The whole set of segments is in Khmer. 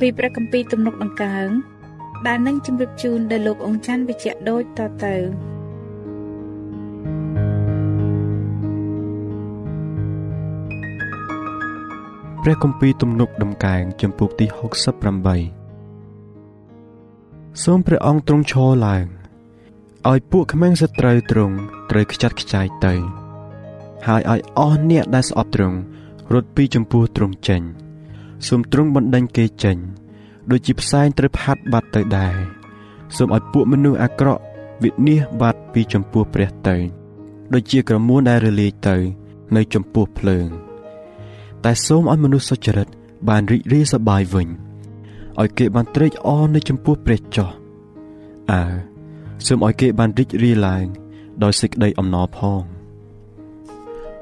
ពីព្រះគម្ពីរទំនុកដង្កើងដែលនឹងជម្រាបជូនដល់លោកអង្គច័ន្ទវិជ្ជៈដូចតទៅព្រះគម្ពីរទំនុកដំកើងចំពុកទី68សូមព្រះអង្គទ្រង់ឈរឡើងឲ្យពួកក្មេងសត្រូវទ្រង់ត្រូវខ្ចាត់ខ្ចាយទៅ ហើយឲ្យអស់អ្នកដែលស្អប់ទ្រង់រត់ពីចំពោះទ្រង់ចេញ សូមទ្រង់បណ្ដេញគេចេញដូចជាផ្សែងត្រូវផាត់បាត់ទៅដែរសូមឲ្យពួកមនុស្សអាក្រក់វិនិច្ឆ័យបាត់ពីចំពោះព្រះទៅដូចជាក្រមួនដែលរលាយទៅ នៅចំពោះភ្លើង តែសូមឲ្យមនុស្សសុចរិតបានរីករាយសប្បាយវិញឲ្យគេបានត្រេកអរនៅចំពោះព្រះចោះអើសូមឲ្យគេបានរីករាយឡើងដោយសេចក្តីអំណរផង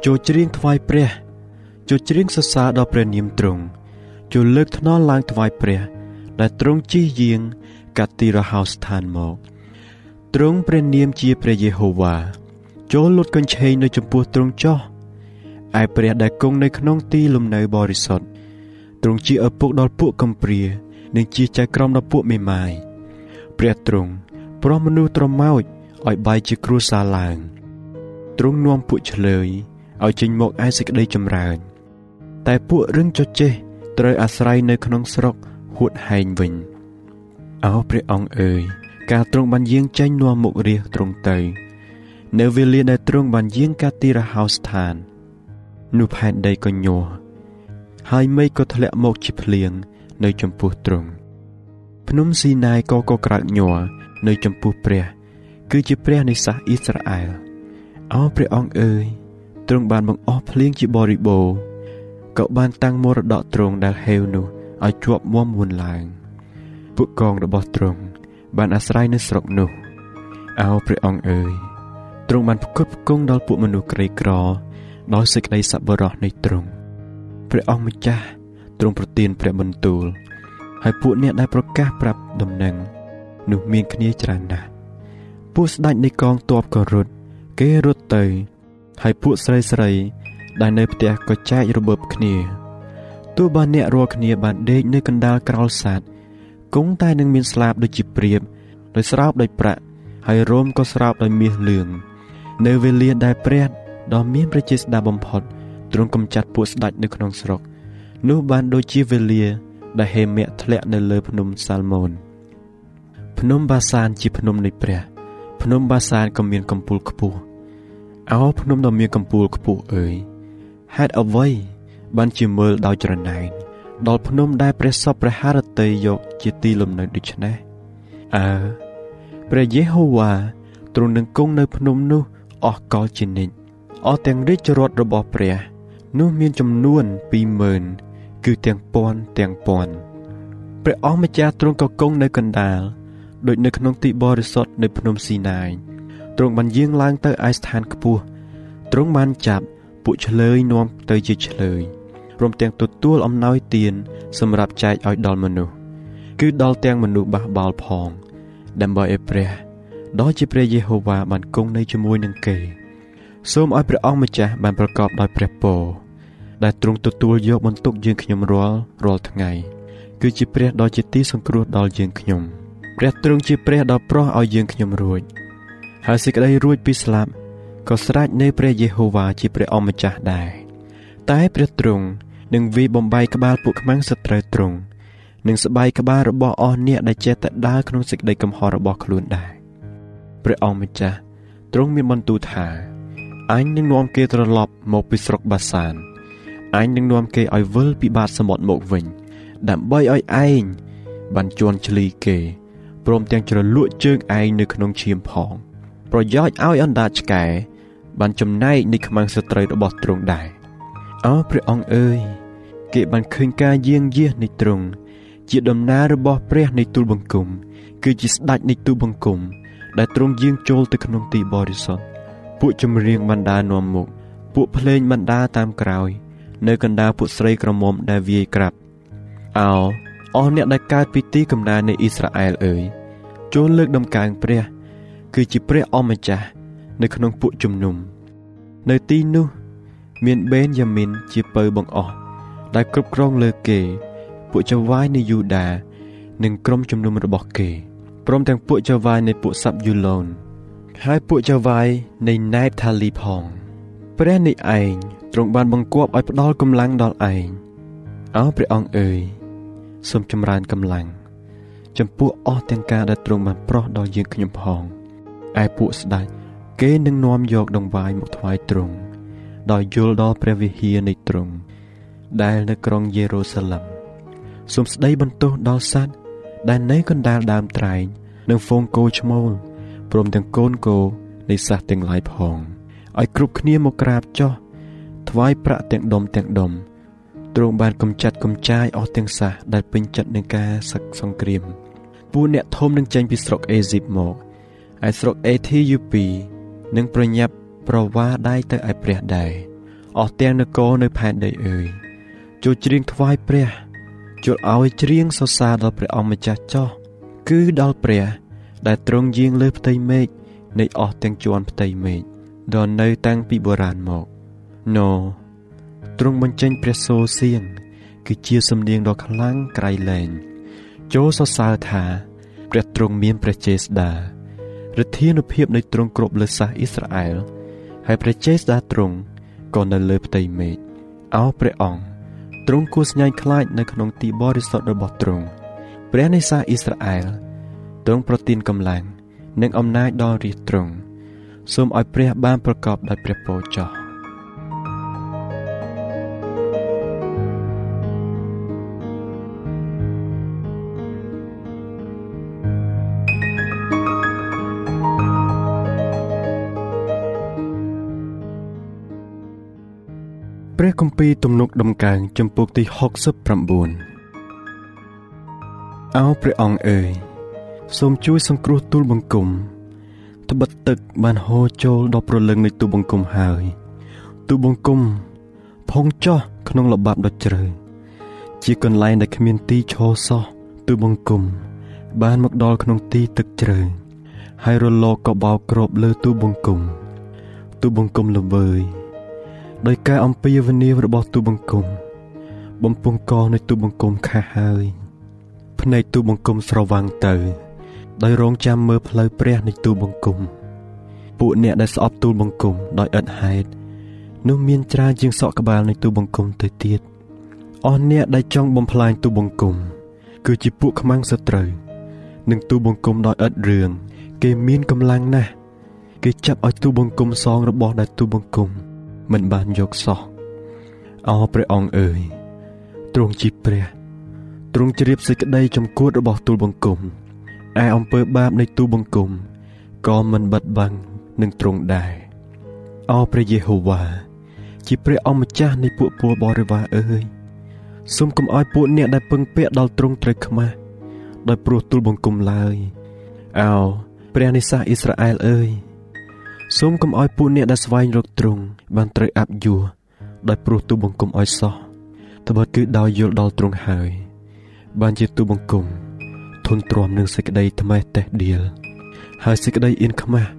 ចូលច្រៀងថ្វាយព្រះចូលច្រៀងសរសើរដល់ព្រះនាមទ្រង់ ចូលលើកថ្នល់ឡើងថ្វាយព្រះ ដែលទ្រង់ជិះយាងកាត់ទីរហោស្ថានមកទ្រង់ព្រះនាមជាព្រះយេហូវ៉ាចូលលុតកញ្ឆេងនៅចំពោះទ្រង់ចោះឯព្រះដែលគង់នៅក្នុងទីលំនៅបរិសុទ្ធទ្រង់ជាឪពុកដល់ពួកកំព្រា និងជាចៅក្រមដល់ពួកមេម៉ាយព្រះទ្រង់ប្រោះមនុស្សត្រមោចឲ្យបាយជាគ្រួសារឡើងទ្រង់នាំពួកឆ្លើយឲ្យចេញមកឯសេចក្តីចម្រើន តែពួករឹងចចេះ ត្រូវអាស្រ័យនៅក្នុងស្រុកហួតហែងវិញអោព្រះអង្គអើយការទ្រង់បានយាងចេញនាំមុខរាជទ្រង់ទៅ នៅវេលាដែលទ្រង់បានយាងកាត់ទីរហោស្ថាននោះផែនដីក៏ញ័រហើយមេឃក៏ធ្លាក់មកជាភ្លៀងនៅចំពោះទ្រង់ភ្នំស៊ីណាយក៏ក៏ក្រើកញ័រនៅចំពោះព្រះ គឺជាព្រះនៃសាសអ៊ីស្រាអែលអោព្រះអង្គអើយទ្រង់បានបង្អស់ភ្លៀងជាបរិបូរណ៍ ក៏បានតាំងមរតកទ្រង់ដែលហេវនោះឲ្យជាប់មាំមួនឡើងពួកកងរបស់ទ្រង់បានអាស្រ័យនៅស្រុកនោះអោព្រះអង្គអើយទ្រង់បានផ្គត់ផ្គង់ដល់ពួកមនុស្សក្រីក្រដោយសេចក្តីសប្បុរសនៃទ្រង់ព្រះអង្គម្ចាស់ទ្រង់ប្រទានព្រះបន្ទូលហើយពួកអ្នកដែលប្រកាសប្រាប់ដំណឹងនោះមានគ្នាច្រើនណាស់ពួកស្ដេចនៃកងទ័ពក៏រត់គេរត់ទៅ ហើយពួកស្រីស្រី ដែលនៅផ្ទះក៏ចែករបបគ្នាទោះបានអ្នករាល់គ្នាបានដេកនៅកណ្ដាលក្រោលសัตว์គង់តែនឹងមានស្លាបដូចជាព្រាបដោយស្រោបដោយប្រាក់ហើយរោមក៏ស្រោបដោយមាសលឿងនៅវេលាដែលព្រះដ៏មានប្រជាស្ដារបំផុតទ្រង់កំចាត់ពួកស្ដេចនៅក្នុងស្រុក នោះបានដូចជាវេលា ដែលហេមៈធ្លាក់នៅលើភ្នំសាល់ម៉ូនភ្នំបាសានជាភ្នំនៃព្រះ ភ្នំបាសានក៏មានកំពូលខ្ពស់អោភ្នំដ៏មានកំពូលខ្ពស់អើយ ហេតុអ្វីបានជាមើលដោយច្រណែនដល់ភ្នំដែលព្រះសពព្រះハរតីយកជាទីលំនៅដូច្នេះអើព្រះយេហូវ៉ាទ្រង់នឹងគង់នៅភ្នំនោះអស់កលជានិច្ចអស់ទាំងរាជរដ្ឋរបស់ព្រះ នោះមានចំនួន20000គឺទាំងពាន់ទាំងពាន់ព្រះអង្គម្ចាស់ទ្រង់ក៏គង់នៅកណ្ដាលដូចនៅក្នុងទីបរិសុទ្ធនៅភ្នំស៊ីណាយទ្រង់បានយាងឡើងទៅឯស្ថានខ្ពស់ទ្រង់បានចាប់ ពួកឆ្លើយនាំទៅជាឆ្លើយព្រមទាំងទទួលអំណោយទានសម្រាប់ចែកឲ្យដល់មនុស្សគឺដល់ទាំងមនុស្សបះបោលផង ដើម្បីឲ្យព្រះដ៏ជាព្រះយេហូវ៉ាបានគង់នៅជាមួយនឹងគេសូមឲ្យព្រះអង្គម្ចាស់បានប្រកបដោយព្រះពរដែលទ្រង់ទទួលយកបន្ទុកយើងខ្ញុំរាល់រាល់ថ្ងៃ គឺជាព្រះដ៏ជាទីសង្គ្រោះដល់យើងខ្ញុំព្រះទ្រង់ជាព្រះដ៏ប្រោះឲ្យយើងខ្ញុំរួចហើយសេចក្តីរួចពីស្លាប់ ក៏ស្រេចនៅព្រះយេហូវ៉ាជាព្រះអម្ចាស់ដែរតែព្រះទ្រង់នឹងវិបំបីក្បាលពួកខ្មាំងសត្រូវទ្រង់និងស្បែកក្បាលរបស់អស់អ្នកដែលចេះតែដើរក្នុងសេចក្តីកំហុសរបស់ខ្លួនដែរព្រះអង្គម្ចាស់ទ្រង់មានបន្ទូលថាអញនឹងនាំគេត្រឡប់មកពីស្រុកបាសានអញនឹងនាំគេឲ្យវិលពីបាតសមុទ្រមកវិញ ដើម្បីឲ្យឯងបានជន់ឈ្លីគេព្រមទាំងជ្រលក់ជើងឯងនៅក្នុងឈាមផង ប្រយោជន៍ឲ្យអណ្ដាតឆ្កែបានចំណែកនៃខ្មាំងសត្រូវរបស់ទ្រង់ដែរអោព្រះអង្គអើយគេបានឃើញការយាងយាសនៃទ្រង់ជាដំណើររបស់ព្រះនៃទូលបង្គំគឺជាស្ដេចនៃទូលបង្គំដែលទ្រង់យាងចូលទៅក្នុងទីបរិសុទ្ធពួកចម្រៀងបណ្ដានាំមុខពួកភ្លេងបណ្ដាតាមក្រោយ នៅកណ្ដាលពួកស្រីក្រមុំដែលវាយក្រាប់អោអស់អ្នកដែលកើតពីទីកំណើតនៃអ៊ីស្រាអែលអើយចូលលើកដំកើងព្រះ គឺជាព្រះអម្ចាស់នៅក្នុងពួកជំនុំ នៅទីនោះ មានបេនយ៉ាមីនជាពៅបង្អស់ដែលគ្រប់គ្រងលើគេ ពួកចៅវាយនៃយូដា និងក្រុមជំនុំរបស់គេព្រមទាំងពួកចៅវាយនៃពួកសាប់យូឡូនហើយពួកចៅវាយនៃណែបថាលីផងព្រះនេះឯងទ្រង់បានបង្គាប់ឲ្យផ្ដល់កម្លាំងដល់ឯងអោព្រះអង្គអើយសូមចម្រើនកម្លាំង ចំពោះអស់ទាំងការដែលទ្រង់បានប្រោះដល់យើងខ្ញុំផង ឯពួកស្ដេចគេនឹងនាំយកដង្វាយមកថ្វាយទ្រង់ដោយយល់ដល់ព្រះវិហារនៃទ្រង់ដែលនៅក្រុងយេរូសាឡឹមសូមស្ដីបន្ទោសដល់សត្វដែលនៅកណ្ដាលដើមត្រែងនិងហ្វូងគោឈ្មោលព្រមទាំងកូនគោនៃសះទាំងឡាយផងឲ្យគ្រប់គ្នាមកក្រាបចុះថ្វាយប្រាក់ទាំងដុំទាំងដុំទ្រង់បានកំចាត់កំចាយអស់ទាំងសះដែលពេញចិត្តនឹងការសឹកសង្គ្រាមពួកអ្នកធំនឹងចេញពីស្រុកអេស៊ីបមក ឯស្រុកអេធីយូពីនឹងប្រញាប់ប្រវាដៃទៅឯព្រះដែរអស់ទាំងនគរនៅផែនដីអើយចូលច្រៀងថ្វាយព្រះចូលឲ្យច្រៀងសរសើរដល់ព្រះអង្គម្ចាស់ចោះគឺដល់ព្រះ ដែលទ្រង់យាងលើផ្ទៃមេឃនៃអស់ទាំងជាន់ផ្ទៃមេឃដ៏នៅតាំងពីបុរាណមកណូទ្រង់បញ្ចេញព្រះសូរសៀងគឺជាសំនៀងដ៏ខ្លាំងក្រៃលែងចូលសរសើរថា ព្រះទ្រង់មានព្រះចេស្តា ឫទ្ធានុភាពនៃទ្រង់គ្រប់លើសាសអ៊ីស្រាអែលហើយព្រះចេស្តាទ្រង់ក៏នៅលើផ្ទៃមេឃអោព្រះអង្គទ្រង់គួរស្ញាញ់ខ្លាចនៅក្នុងទីបរិសុទ្ធរបស់ទ្រង់ព្រះនៃសាសអ៊ីស្រាអែលទ្រង់ប្រទានកម្លាំងនិងអំណាចដល់រាជទ្រង់សូមឲ្យព្រះបានប្រកបដោយព្រះពរចោះ ព្រះគម្ពីរទំនុកដំកើងចំពុកទី69អោព្រះអង្គអើយសូមជួយសង្គ្រោះទូលបង្គំត្បិតទឹកបានហូរចូលដល់ប្រលឹងនៃទូលបង្គំហើយ ទូលបង្គំផុងចោះក្នុងល្បាប់ដ៏ជ្រៅជាកន្លែងដែលគ្មានទីឈរសោះទូលបង្គំបានមកដល់ក្នុងទីទឹកជ្រៅហើយរលកក៏បោកគ្របលើទូលបង្គំទូលបង្គំល្វើយ ដោយការអំពាវនាវរបស់ទូបង្គំ បំពង់កនៃទូបង្គំខាស់ហើយភ្នែកទូបង្គំស្រវាំងទៅដោយរងចាំមើលផ្លូវព្រះនៃទូបង្គំ ពួកអ្នកដែលស្អប់ទូលបង្គំដោយឥតហេតុនោះមានច្រើនជាងសក់ក្បាលនៃទូបង្គំទៅទៀតអស់អ្នកដែលចង់បំផ្លាញទូបង្គំ គឺជាពួកខ្មាំងសត្រូវនឹងទូបង្គំដោយឥតរឿងគេមានកម្លាំងណាស់គេចាប់ឲ្យទូបង្គំសងរបស់ដែលទូបង្គំ មិនបានយកសោះអោព្រះអង្គអើយទ្រង់ជាព្រះទ្រង់ជ្រាបសេចក្តីចំគួតរបស់ទូលបង្គំឯអំពើបាបនៃទូលបង្គំក៏មិនបិទបាំងនឹងទ្រង់ដែរអោព្រះយេហូវ៉ាជាព្រះអម្ចាស់នៃពួកពលបរិវារអើយសូមកុំឲ្យពួកអ្នកដែលពឹងពាក់ដល់ទ្រង់ត្រូវខ្មាស់ដោយព្រោះទូលបង្គំឡើយអោព្រះនិសាអ៊ីស្រាអែលអើយ សូមកុំឲ្យពួកអ្នកដែលស្វែងរកទ្រង់បានត្រូវអាប់យួរដោយព្រោះទូបង្គំឲ្យសោះត្បិតគឺដោយយល់ដល់ទ្រង់ហើយ បានជាទូបង្គំធធន់ទ្រាំនឹងសេចក្តីថ្មេះតេះដៀលហើយសេចក្តីអៀនខ្មាស់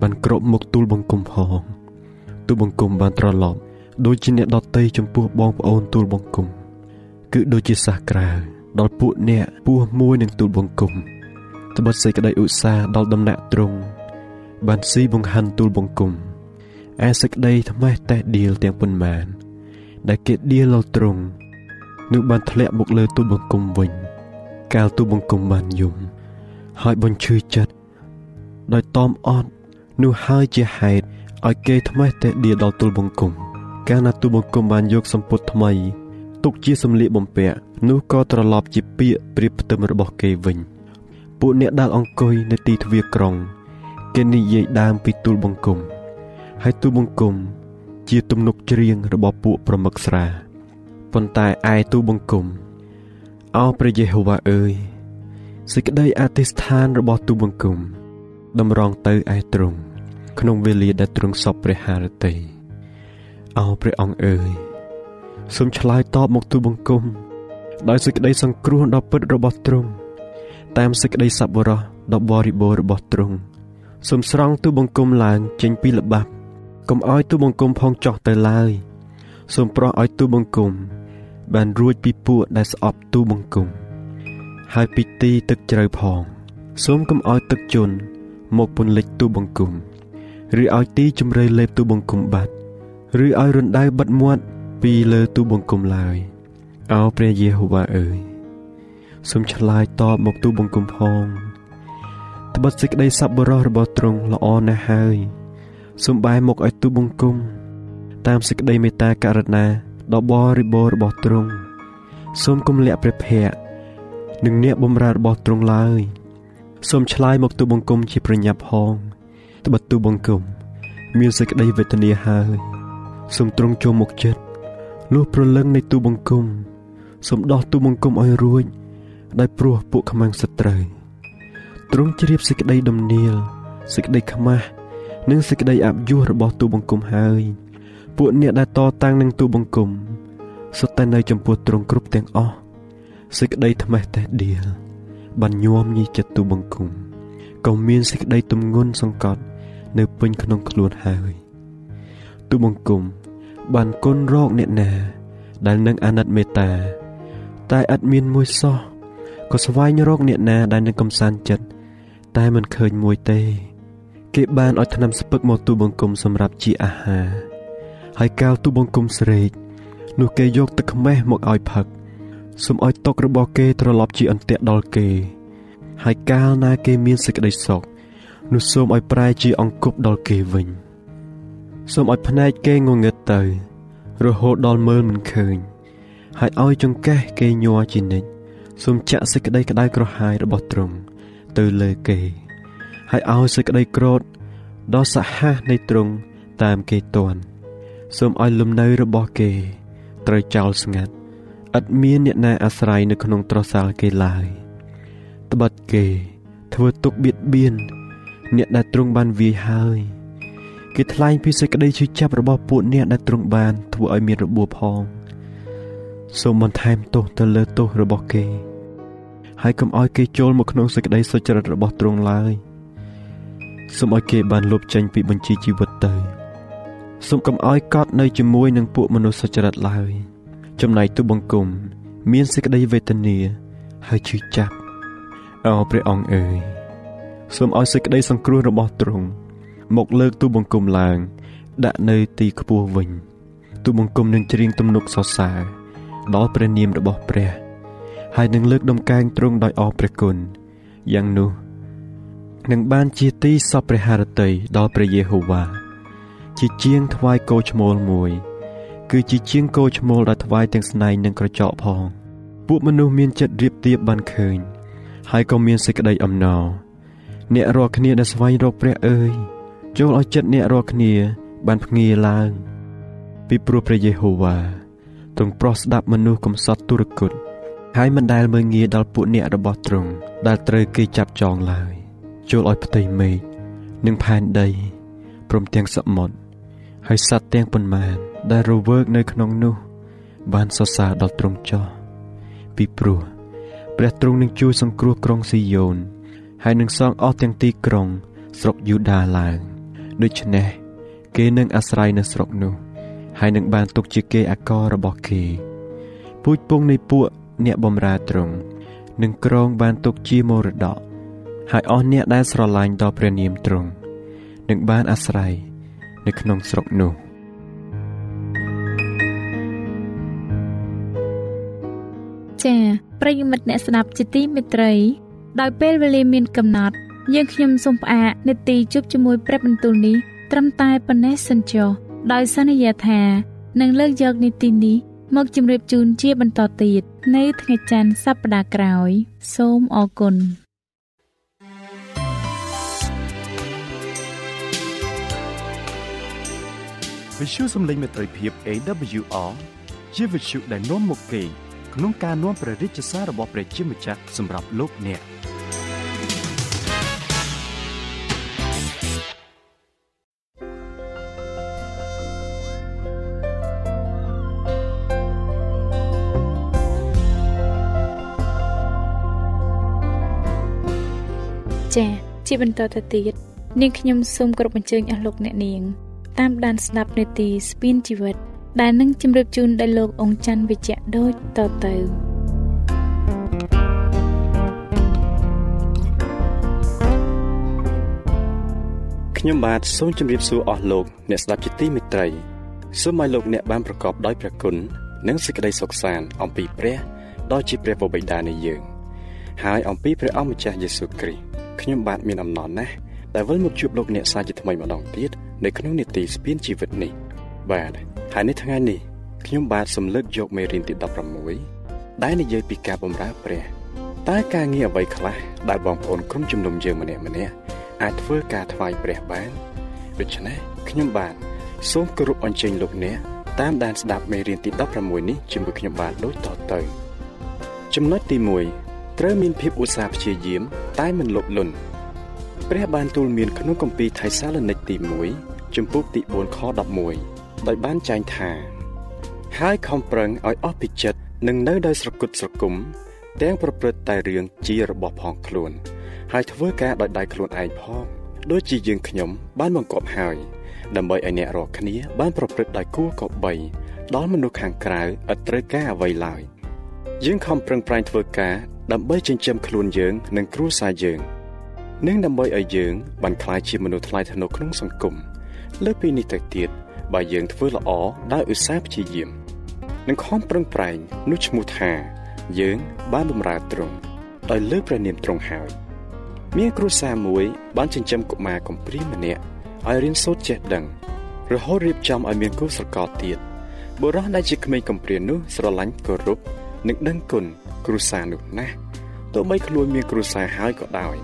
បានក្របមុខទូលបង្គំផងទូលបង្គំបានត្រឡប់ដូចជាអ្នកដតីចំពោះបងប្អូនទូលបង្គំគឺដូចជាសះក្រៅដល់ពួកអ្នកពោះមួយនឹងទូលបង្គំត្បិតសេចក្តីឧស្សាហ៍ដល់ដំណាក់ទ្រង់ បានស៊ីបង្ហាន់ទូលបង្គំឯសេចក្តីថ្មេះតេះដៀលទាំងប៉ុន្មាន ដែលគេដៀលដល់ទ្រង់នោះបានធ្លាក់មកលើទូលបង្គំវិញ កាលទូលបង្គំបានយំហើយបញ្ឈឺចិត្តដោយតอมអត់នោះហើយជាហេតុឲ្យគេថ្មេះតេះដៀលដល់ទូលបង្គំកាលណាទូលបង្គំបានយកសម្ពុតថ្មីទុកជាសម្លៀកបំពាក់នោះក៏ត្រឡប់ជាពាក្យប្រៀបផ្ទឹមរបស់គេវិញ ពួកអ្នកដែលអង្គុយនៅទីទ្វារក្រុង គេនិយាយដើមពីទូលបង្គំហើយទូលបង្គំជាទំនុកច្រៀងរបស់ពួកប្រមឹកស្រាប៉ុន្តែឯទូលបង្គំអោព្រះយេហូវ៉ាអើយសេចក្តីអធិស្ឋានរបស់ទូលបង្គំតម្រង់ទៅឯទ្រង់ក្នុងវេលាដែលទ្រង់សពព្រះハរតីអោព្រះអង្គអើយសូមឆ្លើយតបមកទូលបង្គំដោយសេចក្តីសង្គ្រោះដ៏ពិតរបស់ទ្រង់តាមសេចក្តីសប្បុរសដ៏បរិបូរណ៍របស់ទ្រង់ សូមស្រង់ទូលបង្គំឡើងចេញពីល្បាប់កុំឲ្យទូលបង្គំផងចោះទៅឡើយសូមប្រោះឲ្យទូលបង្គំ បានរួចពីពួកដែលស្អប់ទូលបង្គំ ហើយពីទីទឹកជ្រៅផង សូមកុំឲ្យទឹកជន់មកពន្លិចទូលបង្គំឬឲ្យទីជំរៅលេបទូលបង្គំបាត់ឬឲ្យរណ្ដៅបិទមាត់ពីលើទូបង្គំឡើយអោព្រះយេហូវ៉ាអើយសូមឆ្លើយតបមកទូបង្គំផង ត្បិតសេចក្តីសប្បុរសរបស់ទ្រង់ល្អណាស់ហើយសូមបែរមុខឲ្យទូបង្គំតាមសេចក្តីមេត្តាករុណាដ៏បរិបូរណ៍របស់ទ្រង់សូមគំលាក់ព្រះភ័ក្ត្រនិងអ្នកបម្រើរបស់ទ្រង់ឡើយសូមឆ្លើយមកទូបង្គំជាប្រញាប់ផងត្បិតទូបង្គំ មានសេចក្តីវេទនាហើយសូមទ្រង់ចូលមកចិត្តលុះប្រលឹងនៃទូបង្គំសូមដោះទូបង្គំឲ្យរួចដោយព្រោះពួកខ្មាំងសត្រូវ ទ្រង់ជ្រាបសេចក្តីដំណៀលសេចក្តីខ្មាស់និងសេចក្តីអព្យុះរបស់ទូបង្គំហើយពួកអ្នកដែលតតាំងនឹងទូបង្គំសុទ្ធតែនៅចំពោះទ្រង់គ្រប់ទាំងអស់សេចក្តីថ្មេះតេះដៀលបានញោមញីចិត្តទូបង្គំក៏មានសេចក្តីទំងន់សង្កត់ នៅពេញក្នុងខ្លួនហើយទូបង្គំបានគុណរកអ្នកណា ដែលនឹងអាណិតមេត្តា តែឥតមានមួយសោះក៏ស្វែងរកអ្នកណាដែលនឹងកំសាន្តចិត្ត តែមិនឃើញមួយទេ គេបានឲ្យថ្នាំស្ពឹកមកទូបង្គំសម្រាប់ជាអាហារហើយកាលទូបង្គំស្រេកនោះគេយកទឹកខ្មេះមកឲ្យផឹកសូមឲ្យតុករបស់គេត្រឡប់ជាអន្ទាក់ដល់គេ ហើយកាលណាគេមានសេចក្តីសុខនោះសូមឲ្យប្រែជាអង្គប់ដល់គេវិញ។សូមឲ្យភ្នែកគេងងឹតទៅ រហូតដល់មើលមិនឃើញ ហើយឲ្យចង្កេះគេញ័រជានិច្ចសូមចាក់សេចក្តីក្តៅក្រហាយរបស់ទ្រង់ ទៅលើគេ ហើយឲ្យសេចក្តីក្រោធដ៏សាហាវនៃទ្រង់តាមគេតន់សូមឲ្យលំនៅរបស់គេ ត្រូវចោលស្ងាត់ឥតមានអ្នកណាអាស្រ័យនៅក្នុងត្រសាលគេឡើយត្បិតគេ ធ្វើទុកបៀតបៀនអ្នកដែលទ្រង់បានវាយហើយគេថ្លែងពីសេចក្តីជឿចាប់របស់ពួកអ្នកដែលទ្រង់បានធ្វើឲ្យមានរបួសផងសូមបន្ថែមទោសទៅលើទោសរបស់គេ ហើយកុំឲ្យគេចូលមកក្នុងសេចក្តីសុចរិតរបស់ទ្រង់ឡើយសូមឲ្យគេបានលុបចេញពីបញ្ជីជីវិតទៅសូមកុំឲ្យកត់នៅជាមួយនឹងពួកមនុស្សសុចរិតឡើយចំណែកទូបង្គំ មានសេចក្តីវេទនាហើយឈឺចាប់អោព្រះអង្គអើយសូមឲ្យសេចក្តីសង្គ្រោះរបស់ទ្រង់មកលើកទូបង្គំឡើង ដាក់នៅទីខ្ពស់វិញទូបង្គំនឹងច្រៀងទំនុកសរសើរដល់ព្រះនាមរបស់ព្រះ ហើយនឹងលើកដំកែងទ្រង់ដោយអរព្រះគុណយ៉ាងនោះនឹងបានជាទីសពព្រះハរតីដល់ព្រះយេហូវ៉ាជាជាងថ្វាយគោឈ្មោលមួយ គឺជាជាងគោឈ្មោលដែលថ្វាយទាំងស្នែងនិងក្រចកផងពួកមនុស្សមានចិត្តរៀបទៀបបានឃើញ ហើយក៏មានសេចក្តីអំណរអ្នករាល់គ្នាដែលស្វែងរកព្រះអើយចូលឲ្យចិត្តអ្នករាល់គ្នា បានភ្ងាឡើង ពីព្រោះព្រះយេហូវ៉ាទ្រង់ប្រោះស្ដាប់មនុស្សកំសត់ទុរគត ហើយមិនដែលមើងងាយដល់ពួកអ្នករបស់ទ្រង់ដែលត្រូវគេចាប់ចងឡើយចូលឲ្យផ្ទៃមេឃនិងផែនដីព្រមទាំងសមុទ្រហើយសត្វទាំងប៉ុន្មាន ដែលរវើកនៅក្នុងនោះ បានសរសើរដល់ទ្រង់ចោះពីព្រោះព្រះទ្រង់នឹងជួយសង្គ្រោះក្រុងស៊ីយ៉ូនហើយនឹងសងអស់ទាំងទីក្រុង ស្រុកយូដាឡើងដូច្នេះគេនឹងអាស្រ័យនៅស្រុកនោះ ហើយនឹងបានទុកជាគេអាកររបស់គេពូជពងនៃពួក អ្នកបំរើទ្រង់នឹងក្រងបានទុកជាមរតកហើយអស់អ្នកដែលស្រឡាញ់ដល់ព្រះនាមទ្រង់នឹងបានអាស្រ័យនៅក្នុងស្រុកនោះចា៎ប្រិយមិត្តអ្នកស្ដាប់ជាទីមេត្រី ដោយពេលវេលាមានកំណត់ យើងខ្ញុំសូមផ្អាកនេតិជប់ជាមួយព្រឹបបន្ទូលនេះត្រឹមតែប៉ុណ្ណេះសិនចុះដោយសន្យាថានឹងលើកយកនីតិនេះមកជម្រាបជូនជាបន្តទៀត នៅថ្ងៃច័ន្ទសប្តាហ៍ក្រោយ សូមអរគុណវិទ្យុសំឡេងមេត្រីភាព AWR ជាវិទ្យុដែលនាំមកពីក្នុងការនាំព្រះរាជសាររបស់ព្រះជាម្ចាស់សម្រាប់លោកអ្នក ចា៎ជាបន្តទៅទៀតនាងខ្ញុំសូមគោរពអញ្ជើញអស់លោកអ្នកនាង តាមដានស្ដាប់នាទីស្ពីនជីវិត ដែលនឹងជម្រាបជូនដល់លោកអង្គច័ន្ទវិជ្ជៈដូចតទៅខ្ញុំបាទសូមជម្រាបសួរអស់លោកអ្នកស្ដាប់ជាទីមេត្រីសូមឲ្យលោកអ្នកបានប្រកបដោយព្រះគុណនិងសេចក្តីសុខសាន្តអំពីព្រះដ៏ជាព្រះបិតានៃយើង ហើយអំពីព្រះអម្ចាស់យេស៊ូវគ្រីស្ទ ខ្ញុំបាទមានអំណរណាស់ដែលវិលមកជួបលោកអ្នកសាជាថ្មីម្ដងទៀតនៅក្នុងនេតិស្ពានជីវិតនេះ បាទហើយនៅថ្ងៃនេះខ្ញុំបាទសំលឹកយកមេរៀនទី16ដែលនិយាយពីការបម្រើព្រះតើការងារអ្វីខ្លះដែលបងប្អូនក្រុមជំនុំយើងម្នាក់ម្នាក់អាចធ្វើការថ្វាយព្រះបានដូច្នេះខ្ញុំបាទសូមគោរពអញ្ជើញលោកអ្នកតាមដានស្ដាប់មេរៀនទី16នេះជាមួយខ្ញុំបាទដូចតទៅ ចំណុចទី1 ត្រូវមានភាពឧស្សាហ៍ព្យាយាម តែមិនលោភលន់ព្រះបានទូលមានក្នុងគម្ពីរថៃសាឡូនីកទី1ជំពូកទី4ខ11ដោយបានចែងថា ហើយខំប្រឹងឲ្យអស់ពីចិត្តនឹងនៅដោយស្រគត់ស្រគំទាំងប្រព្រឹត្តតែរឿងជារបស់ផងខ្លួន ហើយធ្វើការដោយដៃខ្លួនឯងផងដូចជាយើងខ្ញុំបានបង្គាប់ហើយដើម្បីឲ្យអ្នករាល់គ្នា បានប្រព្រឹត្តដោយគួរក៏បីដល់មនុស្សខាងក្រៅឥតត្រូវការអ្វីឡើយយើងខំប្រឹងប្រែងធ្វើការ ដើម្បីចិញ្ចឹមខ្លួនយើង និងគ្រួសារយើង និងដើម្បីឲ្យយើងបានក្លាយជាមនុស្សថ្លៃថ្នូរក្នុងសង្គមលើពីនេះទៅទៀតបើយើងធ្វើល្អដោយឧស្សាហ៍ព្យាយាមនិងខំប្រឹងប្រែងនោះឈ្មោះថា យើងបានបម្រើទ្រង់ដោយលើកព្រះនាមទ្រង់ហើយមានគ្រួសារមួយ បានចិញ្ចឹមកុមារកំព្រាម្នាក់ឲ្យរៀនសូត្រចេះដឹងរហូតរៀបចំឲ្យមានគូស្រករទៀតបុរសដែលជាក្មេងកំព្រានោះស្រឡាញ់គោរព និងដឹងគុណគ្រួសារនោះណាស់ទោះបីខ្លួនមានគ្រួសារហើយក៏ដោយ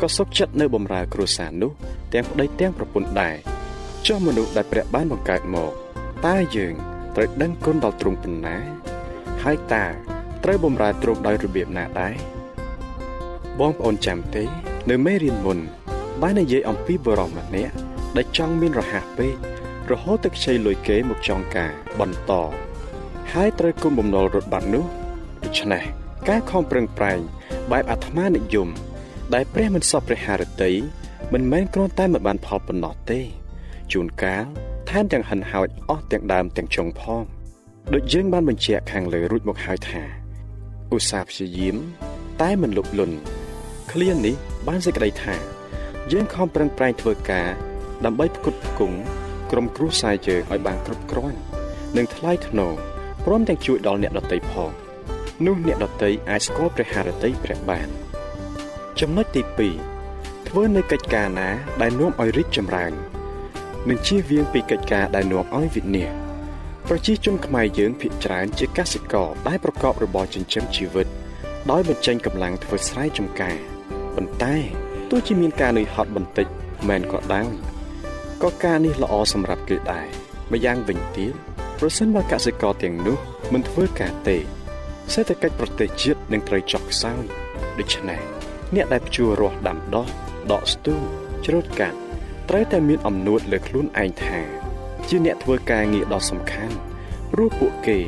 ក៏សុខចិត្តនៅបម្រើគ្រួសារនោះទាំងប្តីទាំងប្រពន្ធដែរចុះមនុស្សដែលព្រះបានបង្កើតមកតើយើងត្រូវដឹងគុណដល់ទ្រង់ប៉ុណ្ណា ហើយតើត្រូវបម្រើទ្រង់ដោយរបៀបណាដែរបងប្អូនចាំទេ នៅមេរៀនមុន បាននិយាយអំពីបរិសម្នាក់ដែលចង់មានរហ័សពេករហូតទៅខ្ចីលុយគេមកចងការបន្តហើយត្រូវគុំបំណុលរត់បាត់នោះ ដូច្នេះការខំប្រឹងប្រែងបែបអាត្មានិយម ដែលព្រះមិនសពព្រះハរតីមិនមែនគ្រាន់តែមិនបានផលប៉ុណ្ណោះទេជួនកាលថែមទាំងហិនហោចអស់ទាំងដើមទាំងចុងផងដូចយើងបានបញ្ជាក់ខាងលើរួចមកហើយថាឧស្សាហ៍ព្យាយាម តែមិនលុបលុនឃ្លានេះបានសេចក្តីថាយើងខំប្រឹងប្រែងធ្វើការដើម្បីផ្គត់ផ្គង់ក្រុមគ្រួសារយើងឲ្យបានគ្រប់គ្រាន់និងថ្លៃថ្នូរព្រមទាំងជួយដល់អ្នកដទៃផង នោះអ្នកដទៃអាចស្គាល់ព្រះハរតីព្រះបាន ចំណុចទី2ធ្វើនៅកិច្ចការណា ដែលនាំឲ្យរីកចម្រើននិងជៀសវាងពីកិច្ចការដែលនាំឲ្យវិនាសប្រជាជនខ្មែរយើងភាគច្រើនជាកសិករដែលប្រកបរបរចិញ្ចឹមជីវិត ដោយបញ្ចេញកម្លាំងធ្វើស្រែចម្ការប៉ុន្តែទោះជាមានការនឿយហត់បន្តិចមែនក៏ដោយក៏ការនេះល្អសម្រាប់គេដែរម្យ៉ាងវិញទៀតប្រសិនបើកសិករទាំងនោះមិនធ្វើការទេ សេដ្ឋកិច្ចប្រទេសជាតិនឹងត្រូវចុះខ្សោយដូច្នេះអ្នកដែលភ្ជួររាស់ដាំដុះដកស្ទូងច្រូតកាត់ត្រូវតែមានអំណួតលើខ្លួនឯងថា ជាអ្នកធ្វើការងារដ៏សំខាន់ព្រោះពួកគេ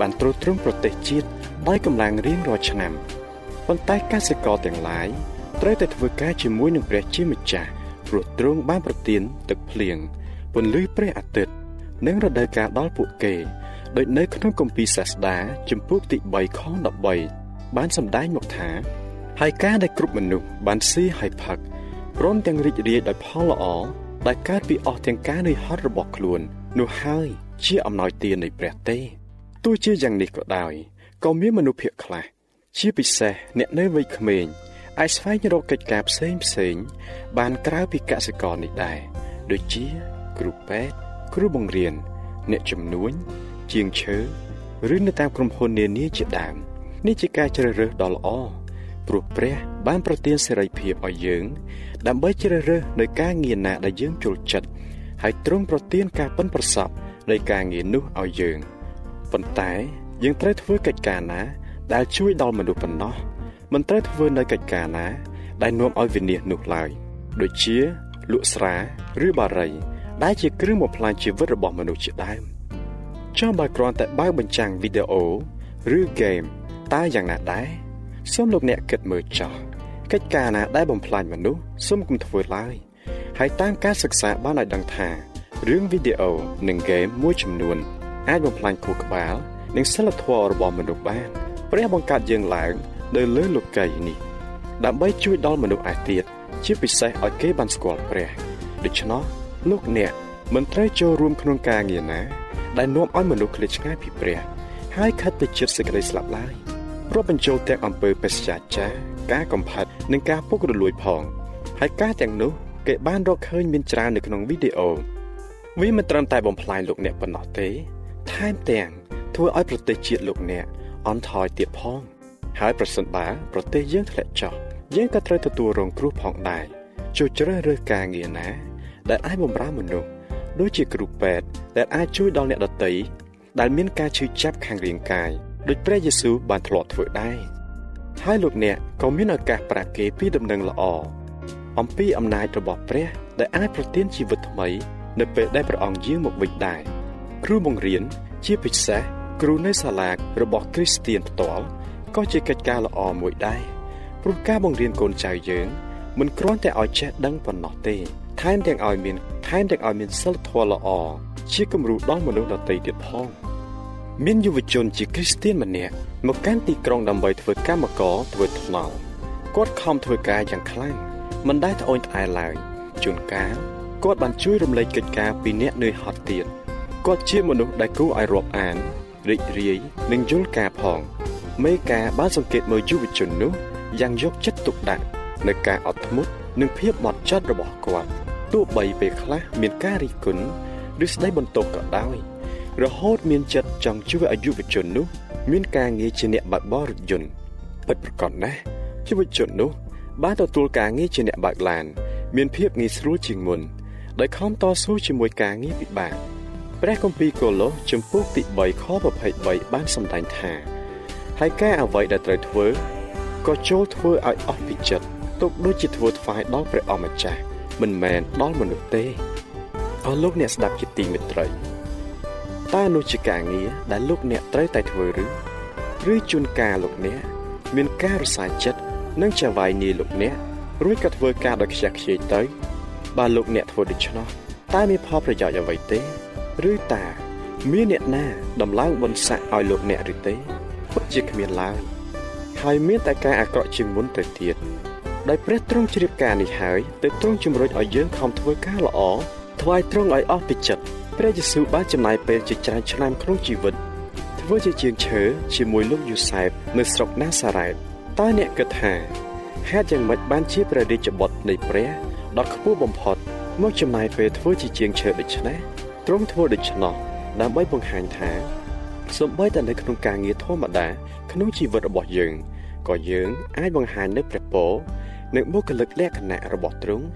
បានទ្រទ្រង់ប្រទេសជាតិដោយកម្លាំងរៀងរាល់ឆ្នាំប៉ុន្តែកសិករទាំងឡាយត្រូវតែធ្វើការជាមួយនឹងព្រះជាម្ចាស់ព្រោះទ្រង់បានប្រទានទឹកភ្លៀងពន្លឺព្រះអាទិត្យនិងរដូវកាលដល់ពួកគេ ដោយនៅក្នុងគម្ពីរសាស្តាជំពូកទី3ខ13បានសម្ដែងមកថាហើយការដែលគ្រប់មនុស្សបានស៊ីហើយផឹកព្រមទាំងរីករាយដោយផលល្អដែលកើតពីអស់ទាំងការនឿយហត់របស់ខ្លួននោះហើយជាអំណោយទាននៃព្រះទេទោះជាយ៉ាងនេះក៏ដោយក៏មានមនុស្សភាគខ្លះជាពិសេសអ្នកនៅវ័យក្មេងអាចស្វែងរកកិច្ចការផ្សេងផ្សេងបានក្រៅពីកសិករនេះដែរដូចជា គ្រូពេទ្យគ្រូបង្រៀនអ្នកជំនួញ ជាងឈើឬនៅតាមក្រុមហ៊ុននានាជាដើមនេះជាការជ្រើសរើសដ៏ល្អព្រោះព្រះ បានប្រទានសេរីភាពឲ្យយើង ដើម្បីជ្រើសរើសនៅការងារណាដែលយើងចូលចិត្តហើយទ្រង់ប្រទានការប៉ិនប្រសប់នៃការងារនោះឲ្យយើងប៉ុន្តែយើងត្រូវធ្វើកិច្ចការណា ដែលជួយដល់មនុស្សប៉ុណ្ណោះមិនត្រូវធ្វើនៅកិច្ចការណា ដែលនាំឲ្យវិនាសនោះឡើយដូចជាលក់ស្រាឬបារីដែលជាគ្រឿងបំផ្លាញជីវិតរបស់មនុស្សជាដើម ចាំបើគ្រាន់តែបើកបញ្ចាំងវីដេអូឬហ្គេមតើយ៉ាងណាដែរសូមលោកអ្នកគិតមើលចោះកិច្ចការណាដែលបំផ្លាញមនុស្សសូមកុំធ្វើឡើយហើយតាមការសិក្សាបានឲ្យដឹងថារឿងវីដេអូនិងហ្គេមមួយចំនួន អាចបំផ្លាញខួរក្បាល និងសិលធម៌របស់មនុស្សបានព្រះបង្កើតយើងឡើងនៅលើលោកីយ៍នេះ ដើម្បីជួយដល់មនុស្សឯទៀតជាពិសេសឲ្យគេបានស្គាល់ព្រះដូច្នោះលោកអ្នកមិនត្រូវចូលរួមក្នុងការងារណា ដែលនាំឲ្យមនុស្សឃ្លាតឆ្ងាយពីព្រះហើយខិតទៅជិតសេចក្តីស្លាប់ឡើយរាប់បញ្ចូលទាំងអំពើបេសកចាការកំផិតនិងការពុករលួយផងហើយការទាំងនោះគេបានរកឃើញមានច្រើននៅក្នុងវីដេអូវាមិនត្រឹមតែបំផ្លាញលោកអ្នកប៉ុណ្ណោះទេ ថែមទាំងធ្វើឲ្យប្រទេសជាតិលោកអ្នកអន់ថយទៀតផង ហើយប្រសិនបើប្រទេសយើងធ្លាក់ចុះយើងក៏ត្រូវទទួលរងគ្រោះផងដែរជួយជ្រើសរើសការងារណា ដែលអាចបម្រើមនុស្ស ដូចជាគ្រូពេទ្យដែលអាចជួយដល់អ្នកដទៃដែលមានការឈឺចាប់ខាងរាងកាយដូចព្រះយេស៊ូវបានធ្លាប់ធ្វើដែរហើយលោកអ្នកក៏មានឱកាសប្រាប់គេពីដំណឹងល្អអំពីអំណាចរបស់ព្រះ ដែលអាចប្រទានជីវិតថ្មី នៅពេលដែលព្រះអង្គយាងមកវិញដែរគ្រូបង្រៀនជាពិសេសគ្រូនៅសាលារបស់គ្រីស្ទៀនផ្ទាល់ក៏ជាកិច្ចការល្អមួយដែរព្រោះការបង្រៀនកូនចៅយើងមិនគ្រាន់តែឲ្យចេះដឹងប៉ុណ្ណោះទេ ថែមទាំងឲ្យមានថែមទាំងឲ្យមានសិលធម៌ល្អជាគំរូដល់មនុស្សដទៃទៀតផងមានយុវជនជាគ្រីស្ទៀនម្នាក់មកកាន់ទីក្រុងដើម្បីធ្វើកម្មករធ្វើថ្នល់គាត់ខំធ្វើការយ៉ាងខ្លាំងមិនដែលត្អូញត្អែឡើយជួនកាលគាត់បានជួយរំលែកកិច្ចការពីអ្នកនឿយហត់ទៀតគាត់ជាមនុស្សដែលគួរឲ្យរាប់អានរីករាយនិងយល់ការផងមេការបានសង្កេតមើលយុវជននោះយ៉ាងយកចិត្តទុកដាក់នៅការអត់ធ្មត់ និងភាពបត់ចត់របស់គាត់ទោះបីពេលខ្លះមានការរិះគន់ឬស្ដីបន្ទោសក៏ដោយ រហូតមានចិត្តចង់ជួយឲ្យយុវជននោះ មានការងារជាអ្នកបើកបររថយន្តពិតប្រាកដណាស់យុវជននោះ បានទទួលការងារជាអ្នកបើកឡាន មានភាពងាយស្រួលជាងមុនដោយខំតស៊ូជាមួយការងារពិបាកព្រះគម្ពីរកូឡូសជំពូកទី3ខ23បានសម្ដែងថាហើយការអ្វីដែលត្រូវធ្វើក៏ចូលធ្វើឲ្យអស់ពីចិត្ត ទុកដូចជាធ្វើថ្វាយដល់ព្រះអម្ចាស់មិនមែនដល់មនុស្សទេអស់លោកអ្នកស្ដាប់ជាទីមេត្រីតើនោះជាការងារដែលលោកអ្នកត្រូវតែធ្វើឬឬជួនកាលលោកអ្នកមានការរសាយចិត្តនិងចវាយនីលោកអ្នករួចក៏ធ្វើការដោយខ្ជះខ្ជាយទៅបើលោកអ្នកធ្វើដូច្នោះតើមានផលប្រយោជន៍អ្វីទេ ឬតើមានអ្នកណាដំឡើងបុណ្យស័ក្តិឲ្យលោកអ្នកឬទេពិតជាគ្មានឡើយហើយមានតែការអាក្រក់ជាងមុនទៅទៀត ដោយព្រះទ្រង់ជ្រាបការនេះហើយទើបទ្រង់ជំរុញឲ្យយើងខំធ្វើការល្អថ្វាយទ្រង់ឲ្យអស់ពីចិត្តព្រះយេស៊ូវបានចំណាយពេលជាច្រើនឆ្នាំក្នុងជីវិតធ្វើជាជាងឈើជាមួយលោកយូសែបនៅស្រុកណាសារ៉េតតើអ្នកគិតថាហេតុយ៉ាងម៉េចបានជាព្រះរាជបុត្រនៃព្រះដ៏ខ្ពស់បំផុតមកចំណាយពេលធ្វើជាជាងឈើដូច្នេះទ្រង់ធ្វើដូច្នោះដើម្បីបង្ហាញថាសូម្បីតែនៅក្នុងការងារធម្មតាក្នុងជីវិតរបស់យើងក៏យើងអាចបង្ហាញនូវព្រះពរ និងបុគ្គលិកលក្ខណៈរបស់ទ្រង់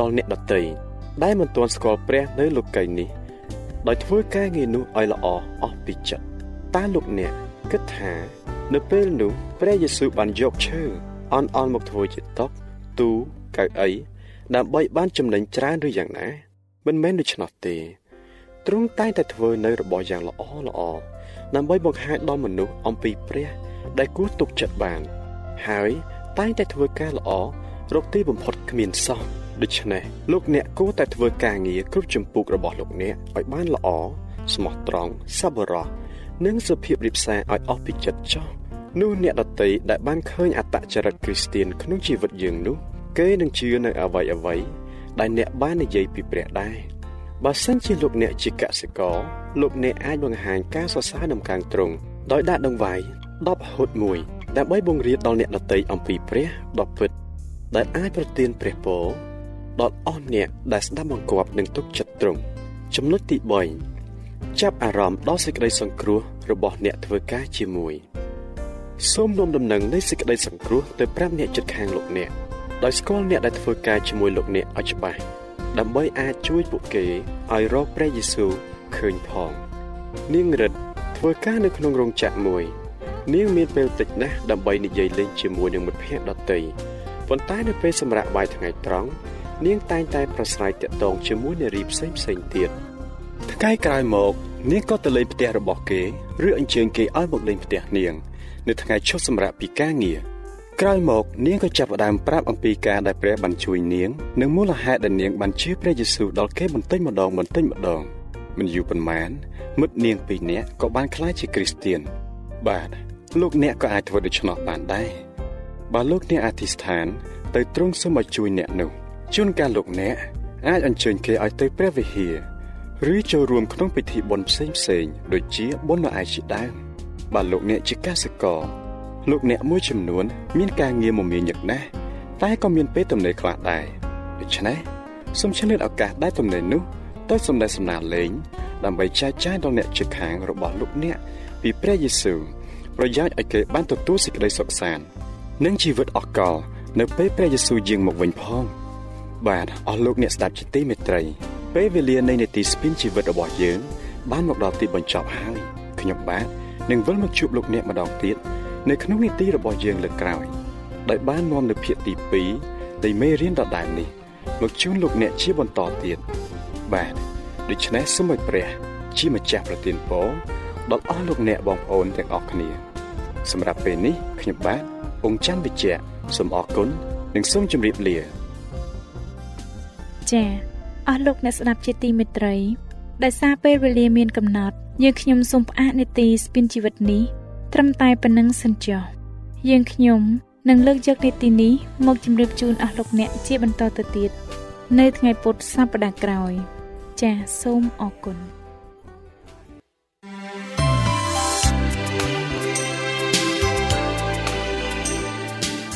ដល់អ្នកដទៃដែលមិនទាន់ស្គាល់ព្រះនៅលោកីយ៍នេះដោយធ្វើការងារនោះឲ្យល្អអស់ពីចិត្តតើលោកអ្នកគិតថា នៅពេលនោះព្រះយេស៊ូវបានយកឈើអន់អន់មកធ្វើជាតុទូកៅអីដើម្បីបានចំណេញច្រើនឬយ៉ាងណា មិនមែនដូច្នោះទេទ្រង់តែងតែធ្វើនៅរបស់យ៉ាងល្អល្អដើម្បីបង្ហាញដល់មនុស្សអំពីព្រះ ដែលគួរទុកចិត្តបាន ហើយ តែងតែធ្វើការល្អរកទីបំផុតគ្មានសោះដូច្នេះលោកអ្នកគួរតែធ្វើការងារគ្រប់ជំពូករបស់លោកអ្នកឲ្យបានល្អស្មោះត្រង់សប្បុរសនិងសុភាពរាបសារឲ្យអស់ពីចិត្តចោះនោះអ្នកដតីដែលបានឃើញអត្តចរិតគ្រីស្ទៀនក្នុងជីវិតយើងនោះគេនឹងជឿនៅអ្វីអ្វីដែលអ្នកបាននិយាយពីព្រះដែរបើសិនជាលោកអ្នកជាកសិករលោកអ្នកអាចបង្ហាញការសរសើរដំកើងត្រង់ដោយដាក់ដងវាយ10ហូត1 ដើម្បីបង្រៀនដល់អ្នកដតីអំពីព្រះដ៏ពិត ដែលអាចប្រទានព្រះពរដល់អស់អ្នកដែលស្ដាប់បង្គាប់និងទុកចិត្តត្រង់ចំណុចទី3ចាប់អារម្មណ៍ដល់សេចក្តីសង្គ្រោះរបស់អ្នកធ្វើការជាមួយសូមនាំដំណឹងនៃសេចក្តីសង្គ្រោះទៅប្រាប់អ្នកជិតខាងលោកអ្នកដោយស្គាល់អ្នកដែលធ្វើការជាមួយលោកអ្នកឲ្យច្បាស់ដើម្បីអាចជួយពួកគេឲ្យរកព្រះយេស៊ូវឃើញផង នាងរិទ្ធធ្វើការនៅក្នុងរោងចក្រមួយ នាងមានពេលតិចណាស់ដើម្បីនិយាយលេងជាមួយនឹងមិត្តភ័ក្តិដទៃប៉ុន្តែនៅពេលសម្រាប់បាយថ្ងៃត្រង់នាងតែងតែប្រស្រ័យតាក់ទងជាមួយនារីផ្សេងផ្សេងទៀតថ្ងៃក្រោយមកនាងក៏ទៅលេងផ្ទះរបស់គេឬអញ្ជើញគេឲ្យមកលេងផ្ទះនាង នៅថ្ងៃឈប់សម្រាកពីការងារក្រោយមក នាងក៏ចាប់ផ្ដើមប្រាប់អំពីការដែលព្រះបានជួយនាងនិងមូលហេតុដែលនាងបានជឿព្រះយេស៊ូវដល់គេបន្តិចម្ដងបន្តិចម្ដងមិនយូរប៉ុន្មានមិត្តនាងពីរនាក់ក៏បានក្លាយជាគ្រីស្ទៀនបាទ លោកអ្នកក៏អាចធ្វើដូច្នោះបានដែរបើលោកអ្នកអធិស្ឋាន ទៅទ្រង់សូមឲ្យជួយអ្នកនោះជួនកាលលោកអ្នកអាចអញ្ជើញគេឲ្យទៅព្រះវិហារឬចូលរួមក្នុងពិធីបុណ្យផ្សេងផ្សេងដូចជាបុណ្យនៅឯជាដើមបើលោកអ្នកជាកសិករលោកអ្នកមួយចំនួន មានការងារមមាញឹកណាស់តែក៏មានពេលទំនេរខ្លះដែរដូច្នេះសូមឆ្លៀតឱកាសដែលទំនេរនោះទៅសម្ដែងសម្ដារលេងដើម្បីចែកចាយដល់អ្នកជិតខាងរបស់លោកអ្នកពីព្រះយេស៊ូវ ប្រយោជន៍ឲ្យគេបានទទួលសេចក្តីសុខសាន្តនិងជីវិតអស់កលនៅពេលព្រះយេស៊ូវយាងមកវិញផង បាទអស់លោកអ្នកស្ដាប់ជាទីមេត្រី ពេលវេលានៃនេតិស្ពីនជីវិតរបស់យើង បានមកដល់ទីបញ្ចប់ហើយខ្ញុំបាទនឹងវិលមកជួបលោកអ្នកម្ដងទៀតនៅក្នុងនីតិរបស់យើងលើកក្រោយដោយបាននាំនៅភាគទី2នៃមេរៀនដដែលនេះមកជូនលោកអ្នកជាបន្តទៀតបាទដូច្នេះសូមឲ្យព្រះ ជាម្ចាស់ប្រទានពរដល់អស់លោកអ្នកបងប្អូនទាំងអស់គ្នា សម្រាប់ពេលនេះខ្ញុំបាទអង្គច័ន្ទវិជ្ជៈសូមអរគុណនិងសូមជម្រាបលាចា៎អស់លោកអ្នកស្ដាប់ជាទីមេត្រីដោយសារពេលវេលាមានកំណត់យើងខ្ញុំសូមផ្អាកនេតិស្ពីនជីវិតនេះត្រឹមតែប៉ុណ្្នឹងសិនចុះយើងខ្ញុំនឹងលើកយកនីតិនេះមកជម្រាបជូនអស់លោកអ្នកជាបន្តទៅទៀតនៅថ្ងៃពុធសប្តាហ៍ក្រោយ ចាសសូមអរគុណ